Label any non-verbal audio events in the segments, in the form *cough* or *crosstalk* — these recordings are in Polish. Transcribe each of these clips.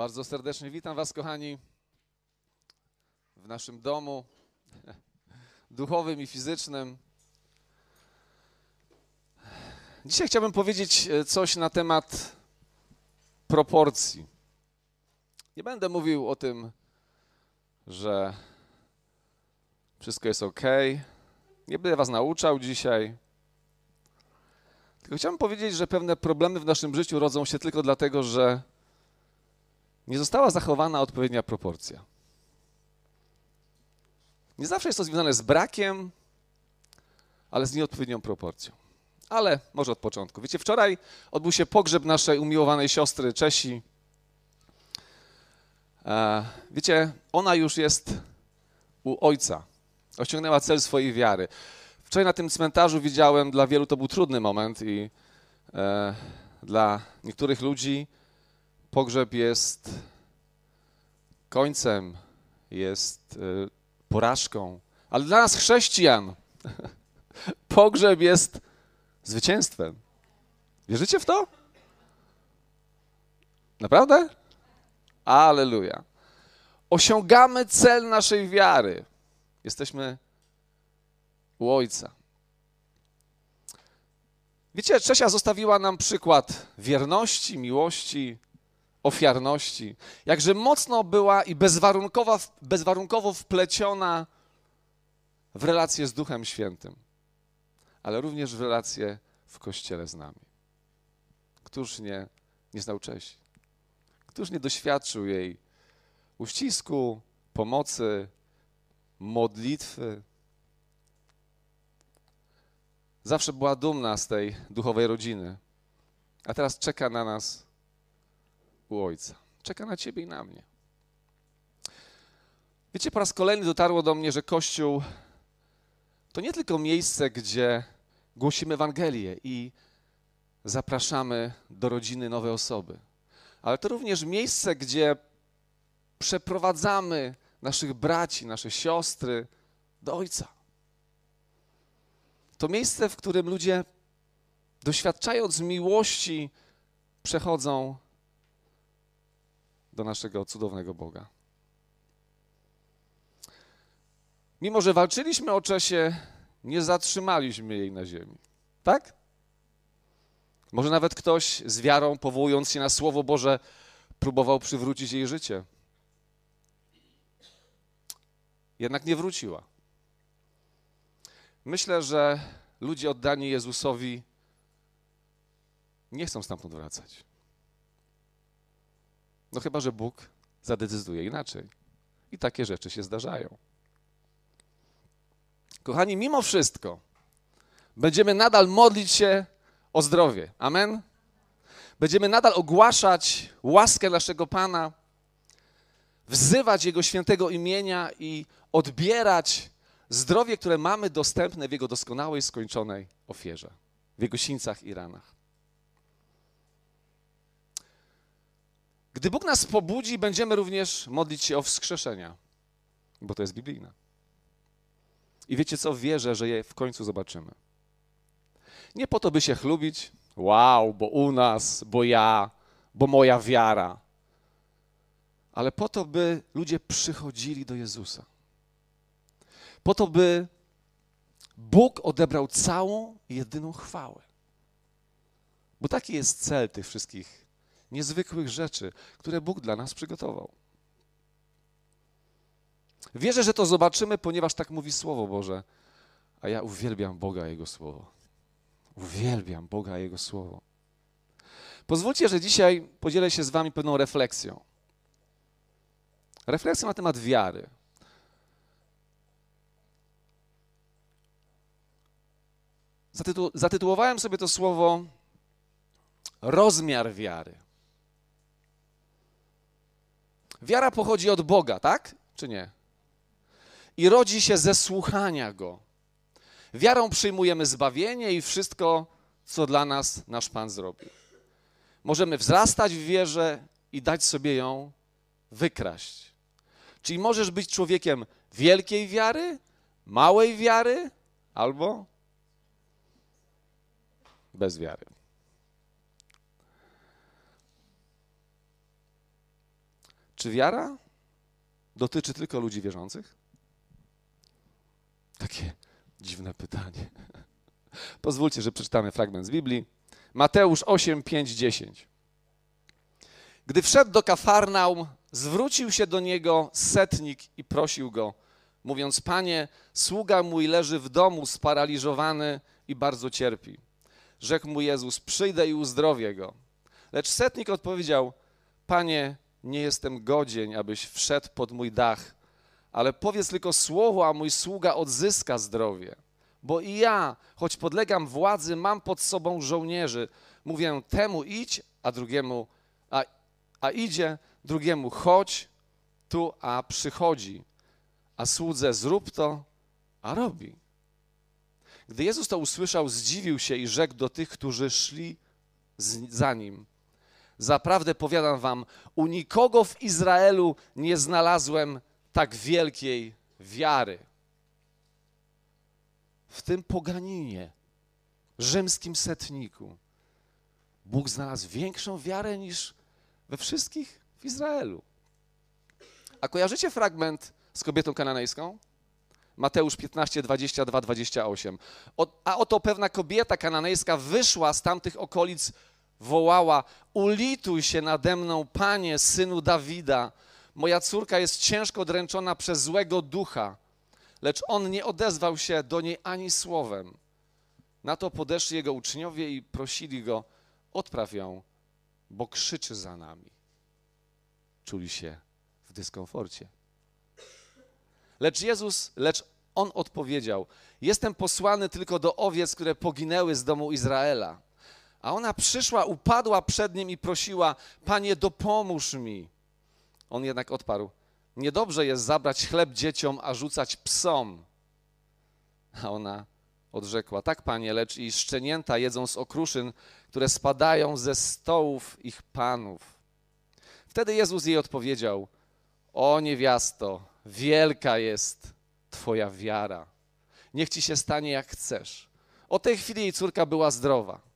Bardzo serdecznie witam Was, kochani, w naszym domu *laughs* duchowym i fizycznym. Dzisiaj chciałbym powiedzieć e, coś na temat proporcji. Nie będę mówił o tym, że wszystko jest ok. Nie będę Was nauczał dzisiaj. Tylko chciałbym powiedzieć, że pewne problemy w naszym życiu rodzą się tylko dlatego, że nie została zachowana odpowiednia proporcja. Nie zawsze jest to związane z brakiem, ale z nieodpowiednią proporcją. Ale może od początku. Wiecie, wczoraj odbył się pogrzeb naszej umiłowanej siostry Czesi. E, wiecie, ona już jest u ojca. Osiągnęła cel swojej wiary. Wczoraj na tym cmentarzu widziałem, dla wielu to był trudny moment i e, dla niektórych ludzi pogrzeb jest końcem, jest e, porażką, ale dla nas chrześcijan *laughs* pogrzeb jest zwycięstwem. Wierzycie w to? Naprawdę? Aleluja. Osiągamy cel naszej wiary. Jesteśmy u Ojca. Wiecie, Czesia zostawiła nam przykład wierności, miłości, ofiarności. Jakże mocno była i bezwarunkowo, wpleciona w relacje z Duchem Świętym, ale również w relacje w Kościele z nami. Któż nie, nie znał Czesi? Któż nie doświadczył jej uścisku, pomocy, modlitwy, zawsze była dumna z tej duchowej rodziny, a teraz czeka na nas u Ojca. Czeka na Ciebie i na mnie. Wiecie, po raz kolejny dotarło do mnie, że Kościół to nie tylko miejsce, gdzie głosimy Ewangelię i zapraszamy do rodziny nowe osoby, ale to również miejsce, gdzie przeprowadzamy naszych braci, nasze siostry do Ojca. To miejsce, w którym ludzie, doświadczając miłości, przechodzą do naszego cudownego Boga. Mimo, że walczyliśmy o Czesie, nie zatrzymaliśmy jej na ziemi. Tak? Może nawet ktoś z wiarą, powołując się na Słowo Boże, próbował przywrócić jej życie. Jednak nie wróciła. Myślę, że ludzie oddani Jezusowi nie chcą stamtąd wracać. No chyba, że Bóg zadecyduje inaczej. I takie rzeczy się zdarzają. Kochani, mimo wszystko będziemy nadal modlić się o zdrowie. Amen? Będziemy nadal ogłaszać łaskę naszego Pana, wzywać Jego świętego imienia i odbierać zdrowie, które mamy dostępne w Jego doskonałej, skończonej ofierze, w Jego sińcach i ranach. Gdy Bóg nas pobudzi, będziemy również modlić się o wskrzeszenia, bo to jest biblijne. I wiecie co? Wierzę, że je w końcu zobaczymy. Nie po to, by się chlubić, wow, bo u nas, bo ja, bo moja wiara, ale po to, by ludzie przychodzili do Jezusa. Po to, by Bóg odebrał całą, jedyną chwałę. Bo taki jest cel tych wszystkich niezwykłych rzeczy, które Bóg dla nas przygotował. Wierzę, że to zobaczymy, ponieważ tak mówi Słowo Boże, a ja uwielbiam Boga Jego Słowo. Uwielbiam Boga Jego Słowo. Pozwólcie, że dzisiaj podzielę się z Wami pewną refleksją. Refleksją na temat wiary. Zatytu zatytułowałem sobie to słowo rozmiar wiary. Wiara pochodzi od Boga, tak? Czy nie? I rodzi się ze słuchania Go. Wiarą przyjmujemy zbawienie i wszystko, co dla nas nasz Pan zrobił. Możemy wzrastać w wierze i dać sobie ją wykraść. Czyli możesz być człowiekiem wielkiej wiary, małej wiary albo bez wiary. Czy wiara dotyczy tylko ludzi wierzących? Takie dziwne pytanie. *laughs* Pozwólcie, że przeczytamy fragment z Biblii. Mateusz 8, 5, 10. Gdy wszedł do Kafarnaum, zwrócił się do niego setnik i prosił go, mówiąc: Panie, sługa mój leży w domu sparaliżowany i bardzo cierpi. Rzekł mu Jezus: Przyjdę i uzdrowię go. Lecz setnik odpowiedział: Panie, nie jestem godzien, abyś wszedł pod mój dach, ale powiedz tylko słowo, a mój sługa odzyska zdrowie. Bo i ja, choć podlegam władzy, mam pod sobą żołnierzy. Mówię temu idź, a drugiemu, a, a idzie, drugiemu chodź tu, a przychodzi. A słudze zrób to, a robi. Gdy Jezus to usłyszał, zdziwił się i rzekł do tych, którzy szli za nim. Zaprawdę powiadam wam, u nikogo w Izraelu nie znalazłem tak wielkiej wiary. W tym poganinie, rzymskim setniku, Bóg znalazł większą wiarę niż we wszystkich w Izraelu. A kojarzycie fragment z kobietą kananejską? Mateusz 15, 22, 28. O, a oto pewna kobieta kananejska wyszła z tamtych okolic, wołała: Ulituj się nade mną, panie, synu Dawida. Moja córka jest ciężko dręczona przez złego ducha. Lecz on nie odezwał się do niej ani słowem. Na to podeszli jego uczniowie i prosili go: Odpraw ją, bo krzyczy za nami. Czuli się w dyskomforcie. Lecz Jezus, lecz on odpowiedział: Jestem posłany tylko do owiec, które poginęły z domu Izraela. A ona przyszła, upadła przed nim i prosiła: Panie, dopomóż mi. On jednak odparł: Niedobrze jest zabrać chleb dzieciom, a rzucać psom. A ona odrzekła: Tak, panie, lecz i szczenięta jedzą z okruszyn, które spadają ze stołów ich panów. Wtedy Jezus jej odpowiedział: O niewiasto, wielka jest Twoja wiara. Niech ci się stanie jak chcesz. O tej chwili jej córka była zdrowa.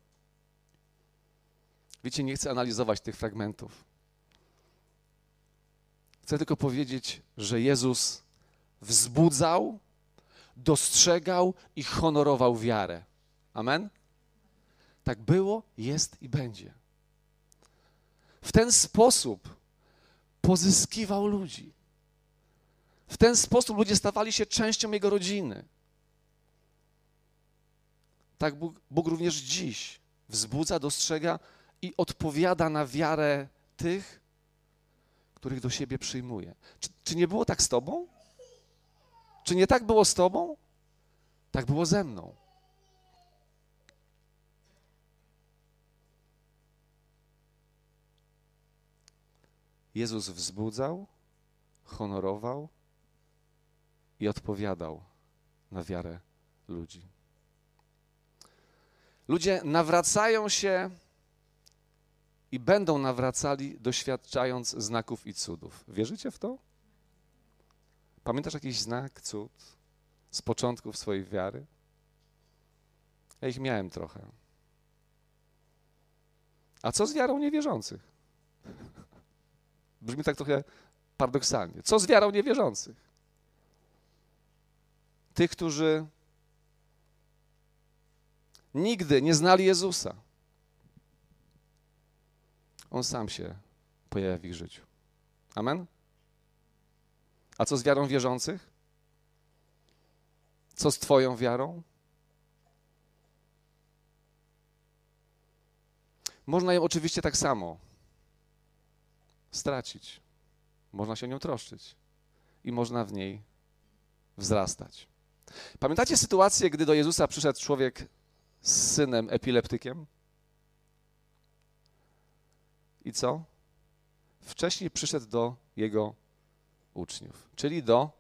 Wiecie, nie chcę analizować tych fragmentów. Chcę tylko powiedzieć, że Jezus wzbudzał, dostrzegał i honorował wiarę. Amen? Tak było, jest i będzie. W ten sposób pozyskiwał ludzi. W ten sposób ludzie stawali się częścią Jego rodziny. Tak Bóg, Bóg również dziś wzbudza, dostrzega i odpowiada na wiarę tych, których do siebie przyjmuje. Czy, czy nie było tak z Tobą? Czy nie tak było z Tobą? Tak było ze mną. Jezus wzbudzał, honorował i odpowiadał na wiarę ludzi. Ludzie nawracają się i będą nawracali, doświadczając znaków i cudów. Wierzycie w to? Pamiętasz jakiś znak, cud z początków swojej wiary? Ja ich miałem trochę. A co z wiarą niewierzących? Brzmi tak trochę paradoksalnie. Co z wiarą niewierzących? Tych, którzy nigdy nie znali Jezusa. On sam się pojawia w ich życiu. Amen? A co z wiarą wierzących? Co z Twoją wiarą? Można ją oczywiście tak samo stracić. Można się o nią troszczyć i można w niej wzrastać. Pamiętacie sytuację, gdy do Jezusa przyszedł człowiek z synem epileptykiem? I co? Wcześniej przyszedł do jego uczniów, czyli do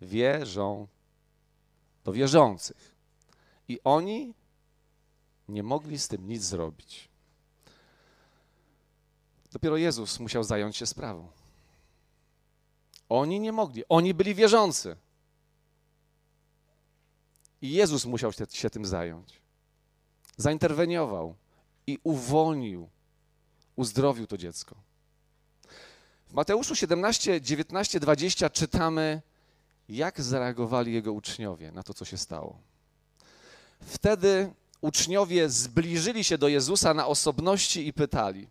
wierzą, do wierzących. I oni nie mogli z tym nic zrobić. Dopiero Jezus musiał zająć się sprawą. Oni nie mogli, oni byli wierzący. I Jezus musiał się tym zająć. Zainterweniował i uwolnił, uzdrowił to dziecko. W Mateuszu 17, 19, 20 czytamy, jak zareagowali jego uczniowie na to, co się stało. Wtedy uczniowie zbliżyli się do Jezusa na osobności i pytali: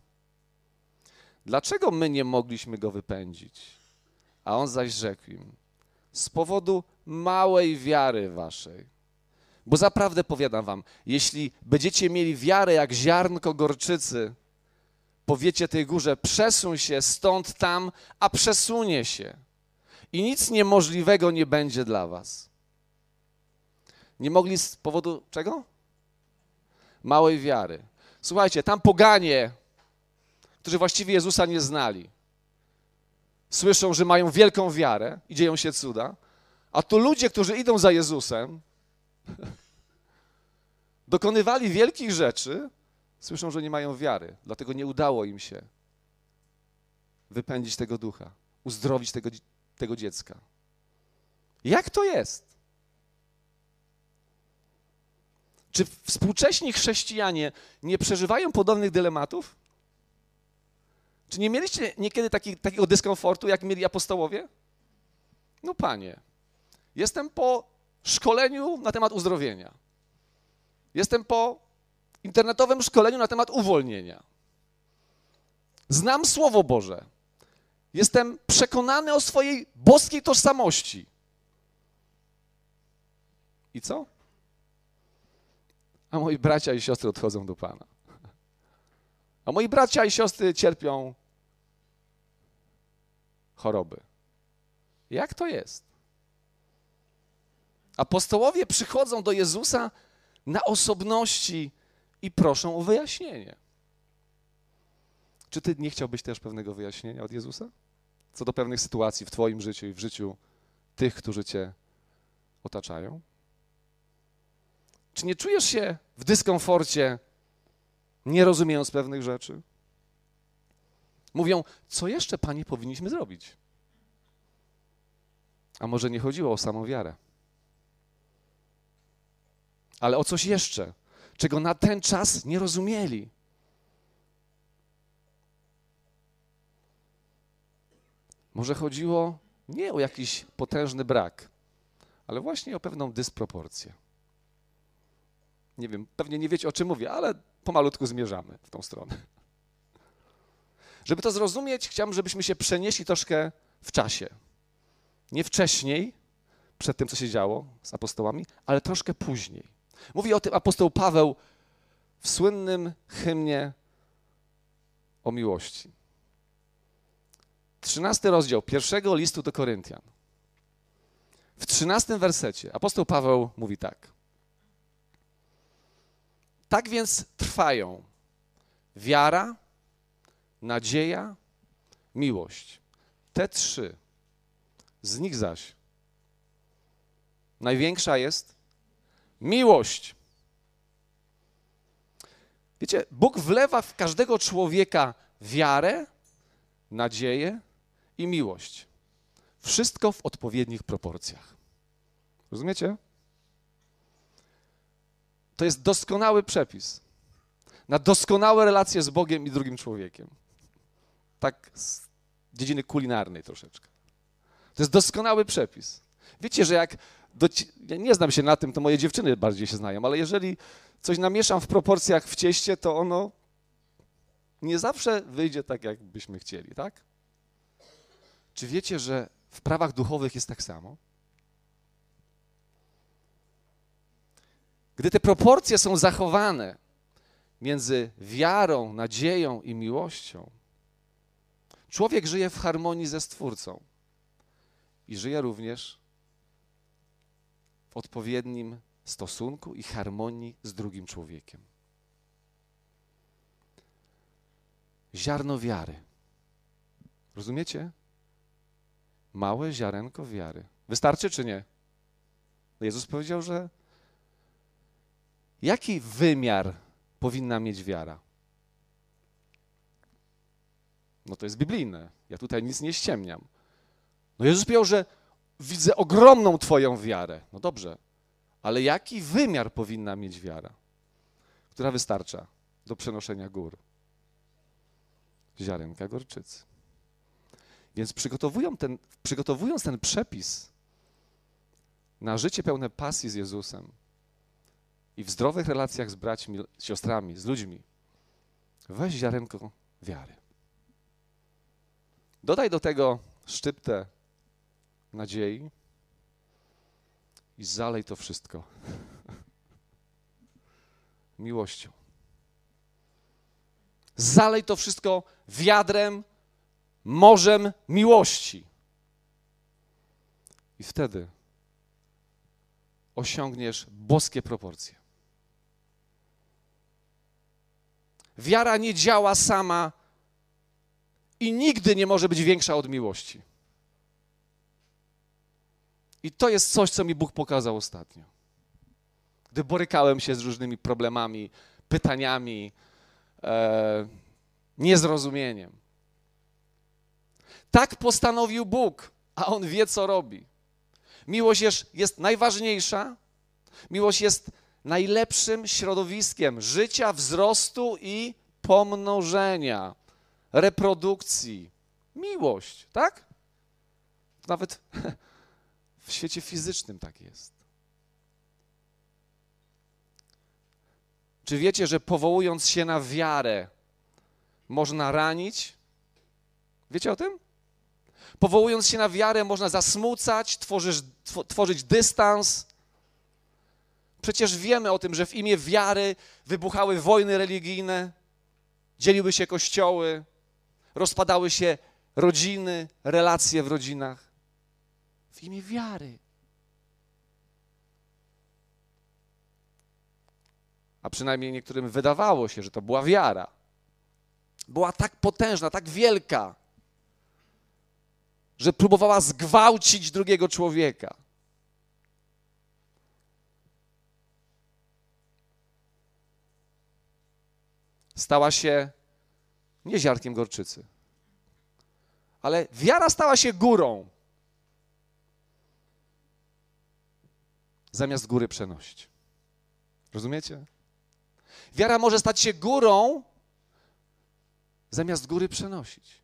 Dlaczego my nie mogliśmy go wypędzić? A on zaś rzekł im: Z powodu małej wiary waszej. Bo zaprawdę powiadam wam, jeśli będziecie mieli wiarę jak ziarnko gorczycy, powiecie tej górze, przesuń się stąd tam, a przesunie się. I nic niemożliwego nie będzie dla was. Nie mogli z powodu czego? Małej wiary. Słuchajcie, tam poganie, którzy właściwie Jezusa nie znali, słyszą, że mają wielką wiarę i dzieją się cuda, a tu ludzie, którzy idą za Jezusem, *laughs* dokonywali wielkich rzeczy, słyszą, że nie mają wiary, dlatego nie udało im się wypędzić tego ducha, uzdrowić tego, tego dziecka. Jak to jest? Czy współcześni chrześcijanie nie przeżywają podobnych dylematów? Czy nie mieliście niekiedy taki, takiego dyskomfortu, jak mieli apostołowie? No panie, jestem po szkoleniu na temat uzdrowienia. Jestem po internetowym szkoleniu na temat uwolnienia. Znam Słowo Boże. Jestem przekonany o swojej boskiej tożsamości. I co? A moi bracia i siostry odchodzą do Pana. A moi bracia i siostry cierpią choroby. Jak to jest? Apostołowie przychodzą do Jezusa na osobności i proszą o wyjaśnienie. Czy ty nie chciałbyś też pewnego wyjaśnienia od Jezusa? Co do pewnych sytuacji w Twoim życiu i w życiu tych, którzy Cię otaczają? Czy nie czujesz się w dyskomforcie, nie rozumiejąc pewnych rzeczy? Mówią, co jeszcze, Panie, powinniśmy zrobić? A może nie chodziło o samą wiarę? Ale o coś jeszcze, czego na ten czas nie rozumieli. Może chodziło nie o jakiś potężny brak, ale właśnie o pewną dysproporcję. Nie wiem, pewnie nie wiecie o czym mówię, ale pomalutku zmierzamy w tą stronę. Żeby to zrozumieć, chciałbym, żebyśmy się przenieśli troszkę w czasie. Nie wcześniej, przed tym, co się działo z apostołami, ale troszkę później. Mówi o tym apostoł Paweł w słynnym hymnie o miłości. Trzynasty rozdział pierwszego listu do Koryntian. W trzynastym wersecie apostoł Paweł mówi tak. Tak więc trwają wiara, nadzieja, miłość. Te trzy. Z nich zaś największa jest miłość. Wiecie, Bóg wlewa w każdego człowieka wiarę, nadzieję i miłość. Wszystko w odpowiednich proporcjach. Rozumiecie? To jest doskonały przepis na doskonałe relacje z Bogiem i drugim człowiekiem. Tak z dziedziny kulinarnej troszeczkę. To jest doskonały przepis. Wiecie, że jak do, ja nie znam się na tym, to moje dziewczyny bardziej się znają, ale jeżeli coś namieszam w proporcjach w cieście, to ono nie zawsze wyjdzie tak, jak byśmy chcieli, tak? Czy wiecie, że w prawach duchowych jest tak samo? Gdy te proporcje są zachowane między wiarą, nadzieją i miłością, człowiek żyje w harmonii ze Stwórcą i żyje również odpowiednim stosunku i harmonii z drugim człowiekiem. Ziarno wiary. Rozumiecie? Małe ziarenko wiary. Wystarczy czy nie? Jezus powiedział, że jaki wymiar powinna mieć wiara? No to jest biblijne. Ja tutaj nic nie ściemniam. No Jezus powiedział, że widzę ogromną Twoją wiarę. No dobrze, ale jaki wymiar powinna mieć wiara, która wystarcza do przenoszenia gór? Ziarenka gorczycy. Więc przygotowują ten, przygotowując ten przepis na życie pełne pasji z Jezusem i w zdrowych relacjach z braćmi, siostrami, z ludźmi, weź ziarenko wiary. Dodaj do tego szczyptę nadziei i zalej to wszystko *laughs* miłością. Zalej to wszystko wiadrem, morzem miłości. I wtedy osiągniesz boskie proporcje. Wiara nie działa sama i nigdy nie może być większa od miłości. I to jest coś, co mi Bóg pokazał ostatnio. Gdy borykałem się z różnymi problemami, pytaniami, e, niezrozumieniem. Tak postanowił Bóg, a On wie, co robi. Miłość jest, jest najważniejsza, miłość jest najlepszym środowiskiem życia, wzrostu i pomnożenia, reprodukcji. Miłość, tak? Nawet *laughs* w świecie fizycznym tak jest. Czy wiecie, że powołując się na wiarę, można ranić? Wiecie o tym? Powołując się na wiarę, można zasmucać, tworzyć, tworzyć dystans. Przecież wiemy o tym, że w imię wiary wybuchały wojny religijne, dzieliły się kościoły, rozpadały się rodziny, relacje w rodzinach. W imię wiary. A przynajmniej niektórym wydawało się, że to była wiara. Była tak potężna, tak wielka, że próbowała zgwałcić drugiego człowieka. Stała się nie ziarnkiem gorczycy, ale wiara stała się górą. Zamiast góry przenosić. Rozumiecie? Wiara może stać się górą, zamiast góry przenosić.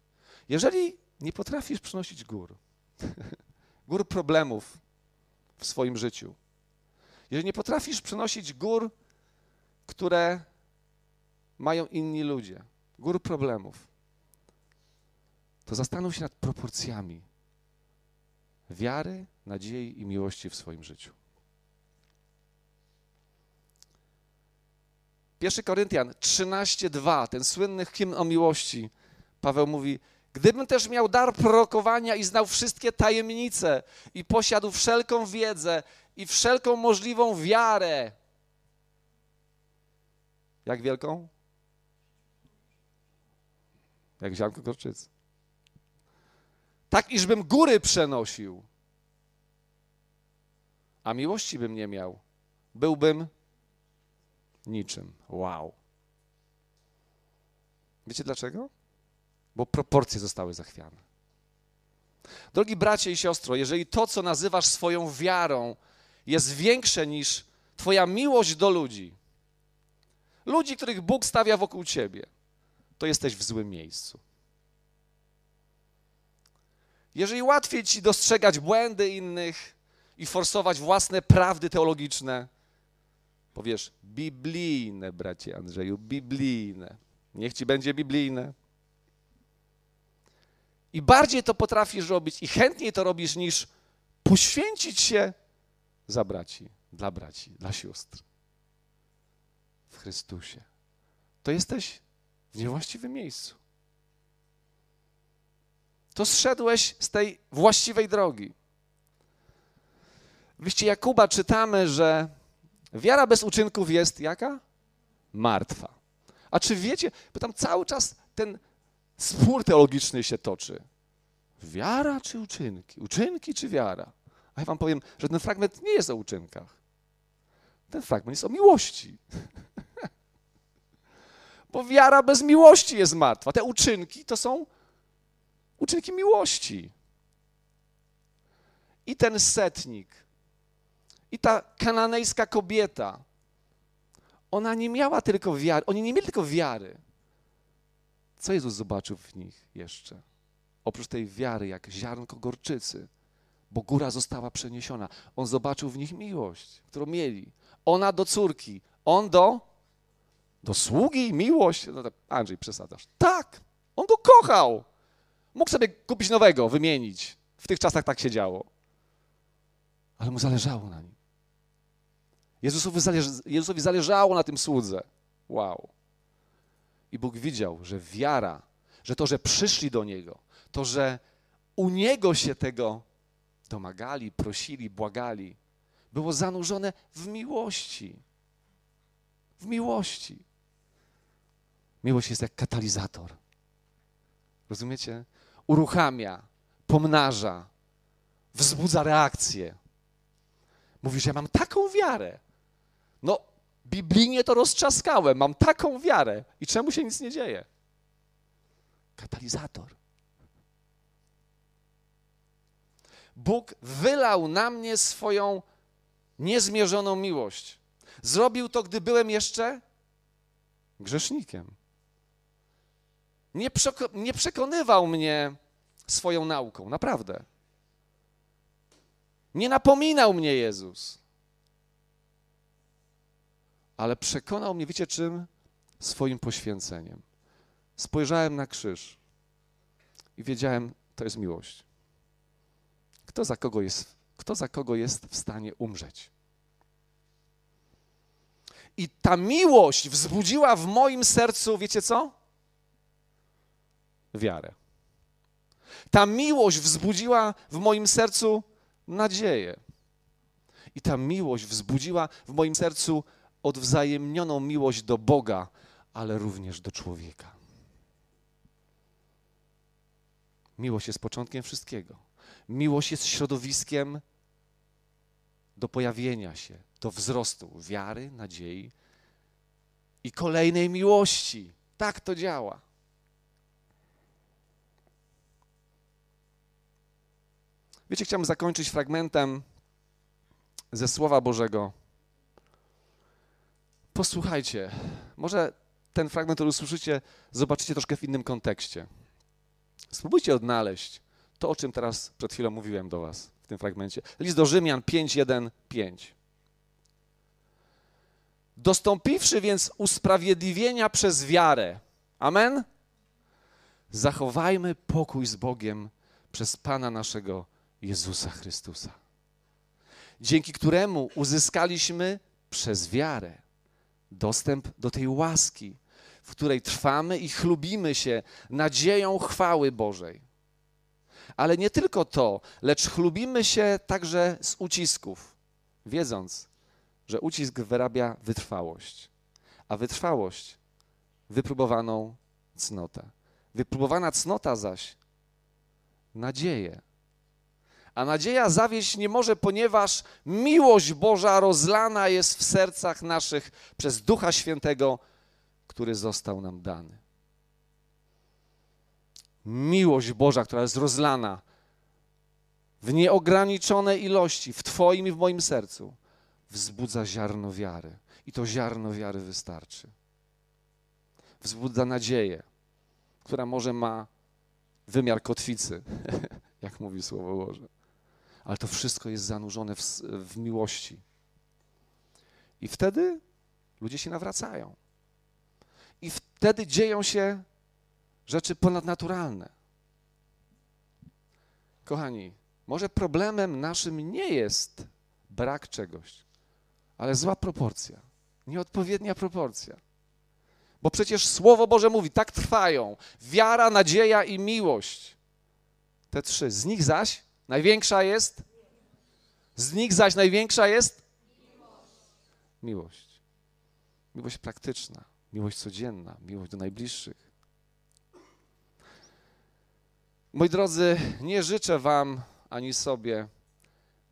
Jeżeli nie potrafisz przynosić gór, *laughs* gór problemów w swoim życiu, jeżeli nie potrafisz przynosić gór, które mają inni ludzie, gór problemów, to zastanów się nad proporcjami wiary, nadziei i miłości w swoim życiu. 1 Koryntian 13:2, ten słynny hymn o miłości, Paweł mówi: Gdybym też miał dar prorokowania i znał wszystkie tajemnice i posiadł wszelką wiedzę i wszelką możliwą wiarę. Jak wielką? Jak ziarnko gorczycy. Tak, iżbym góry przenosił, a miłości bym nie miał, byłbym niczym. Wow. Wiecie dlaczego? Bo proporcje zostały zachwiane. Drogi bracie i siostro, jeżeli to, co nazywasz swoją wiarą, jest większe niż Twoja miłość do ludzi, ludzi, których Bóg stawia wokół ciebie, to jesteś w złym miejscu. Jeżeli łatwiej ci dostrzegać błędy innych i forsować własne prawdy teologiczne, Powiesz, biblijne, bracie Andrzeju, biblijne. Niech ci będzie biblijne. I bardziej to potrafisz robić i chętniej to robisz niż poświęcić się za braci, dla braci, dla sióstr. W Chrystusie. To jesteś w niewłaściwym miejscu. To zszedłeś z tej właściwej drogi. W liście Jakuba czytamy, że Wiara bez uczynków jest jaka? Martwa. A czy wiecie, bo tam cały czas ten spór teologiczny się toczy. Wiara czy uczynki? Uczynki czy wiara? A ja wam powiem, że ten fragment nie jest o uczynkach. Ten fragment jest o miłości. *laughs* Bo wiara bez miłości jest martwa. Te uczynki to są uczynki miłości. I ten setnik i ta kananejska kobieta, ona nie miała tylko wiary, oni nie mieli tylko wiary. Co Jezus zobaczył w nich jeszcze? oprócz tej wiary, jak ziarnko gorczycy, bo góra została przeniesiona. On zobaczył w nich miłość, którą mieli. Ona do córki, on do, do sługi, miłość. No tak, Andrzej, przesadzasz. Tak, on go kochał. Mógł sobie kupić nowego, wymienić. W tych czasach tak się działo. Ale mu zależało na nim. Jezusowi, Jezusowi zależało na tym słudze. Wow. I Bóg widział, że wiara, że to, że przyszli do Niego, to, że u Niego się tego domagali, prosili, błagali, było zanurzone w miłości. W miłości. Miłość jest jak katalizator. Rozumiecie? Uruchamia, pomnaża, wzbudza reakcję. Mówisz, ja mam taką wiarę. No, biblijnie to roztrzaskałem, mam taką wiarę. I czemu się nic nie dzieje? Katalizator. Bóg wylał na mnie swoją niezmierzoną miłość. Zrobił to, gdy byłem jeszcze grzesznikiem. Nie, nie przekonywał mnie swoją nauką, naprawdę. Nie napominał mnie Jezus. Ale przekonał mnie, wiecie czym? Swoim poświęceniem. Spojrzałem na krzyż i wiedziałem, to jest miłość. Kto za kogo jest, kto za kogo jest w stanie umrzeć? I ta miłość wzbudziła w moim sercu, wiecie co? Wiarę. Ta miłość wzbudziła w moim sercu nadzieję. I ta miłość wzbudziła w moim sercu odwzajemnioną miłość do Boga, ale również do człowieka. Miłość jest początkiem wszystkiego. Miłość jest środowiskiem do pojawienia się, do wzrostu wiary, nadziei i kolejnej miłości. Tak to działa. Wiecie, chciałbym zakończyć fragmentem ze Słowa Bożego. Posłuchajcie, może ten fragment, który usłyszycie, zobaczycie troszkę w innym kontekście. Spróbujcie odnaleźć to, o czym teraz przed chwilą mówiłem do Was w tym fragmencie. List do Rzymian 5, 1, 5. Dostąpiwszy więc usprawiedliwienia przez wiarę, amen? Zachowajmy pokój z Bogiem przez Pana naszego Jezusa Chrystusa, dzięki któremu uzyskaliśmy przez wiarę dostęp do tej łaski, w której trwamy i chlubimy się nadzieją chwały Bożej. Ale nie tylko to, lecz chlubimy się także z ucisków, wiedząc, że ucisk wyrabia wytrwałość, a wytrwałość wypróbowaną cnotę. Wypróbowana cnota zaś nadzieję. A nadzieja zawieść nie może, ponieważ miłość Boża rozlana jest w sercach naszych przez Ducha Świętego, który został nam dany. Miłość Boża, która jest rozlana w nieograniczonej ilości w Twoim i w moim sercu, wzbudza ziarno wiary. I to ziarno wiary wystarczy. Wzbudza nadzieję, która może ma wymiar kotwicy, *laughs* jak mówi Słowo Boże. Ale to wszystko jest zanurzone w, w miłości. I wtedy ludzie się nawracają. I wtedy dzieją się rzeczy ponadnaturalne. Kochani, może problemem naszym nie jest brak czegoś, ale zła proporcja, nieodpowiednia proporcja. Bo przecież Słowo Boże mówi, tak trwają wiara, nadzieja i miłość. Te trzy. Z nich zaś największa jest? Z nich zaś największa jest? Miłość. Miłość praktyczna, miłość codzienna, miłość do najbliższych. Moi drodzy, nie życzę Wam ani sobie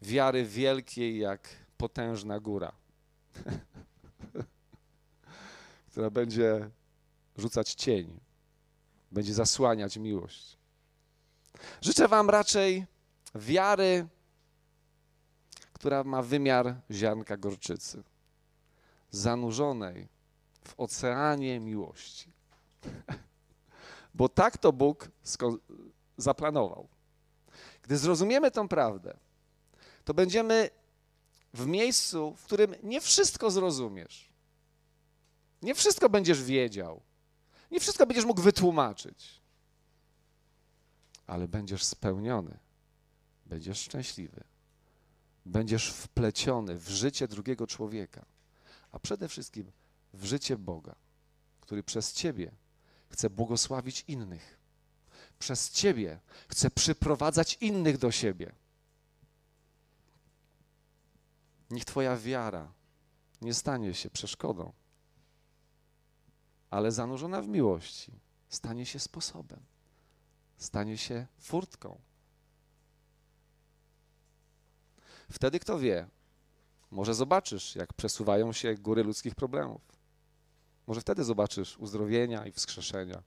wiary wielkiej jak potężna góra, *laughs* która będzie rzucać cień, będzie zasłaniać miłość. Życzę Wam raczej wiary, która ma wymiar ziarnka gorczycy, zanurzonej w oceanie miłości. *laughs* Bo tak to Bóg zaplanował. Gdy zrozumiemy tą prawdę, to będziemy w miejscu, w którym nie wszystko zrozumiesz. Nie wszystko będziesz wiedział. Nie wszystko będziesz mógł wytłumaczyć. Ale będziesz spełniony. Będziesz szczęśliwy. Będziesz wpleciony w życie drugiego człowieka, a przede wszystkim w życie Boga, który przez ciebie chce błogosławić innych. Przez ciebie chce przyprowadzać innych do siebie. Niech Twoja wiara nie stanie się przeszkodą, ale zanurzona w miłości stanie się sposobem, stanie się furtką. Wtedy, kto wie, może zobaczysz, jak przesuwają się góry ludzkich problemów. Może wtedy zobaczysz uzdrowienia i wskrzeszenia.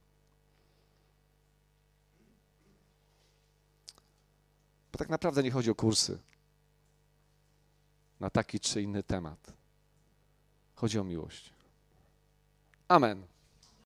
Bo tak naprawdę nie chodzi o kursy na taki czy inny temat. Chodzi o miłość. Amen.